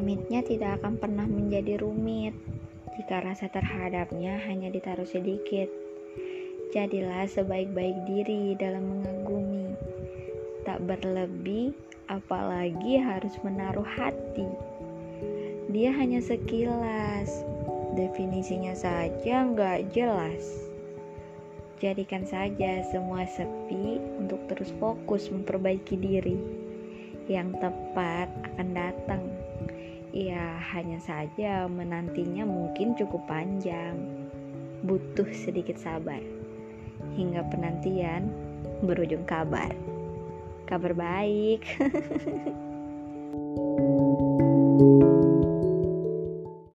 Rumitnya tidak akan pernah menjadi rumit jika rasa terhadapnya hanya ditaruh sedikit. Jadilah sebaik-baik diri dalam mengagumi, tak berlebih, apalagi harus menaruh hati. Dia hanya sekilas, definisinya saja nggak jelas. Jadikan saja semua sepi untuk terus fokus memperbaiki diri. Yang tepat akan datang. Ya, hanya saja menantinya mungkin cukup panjang. Butuh sedikit sabar. Hingga penantian berujung kabar. Kabar baik.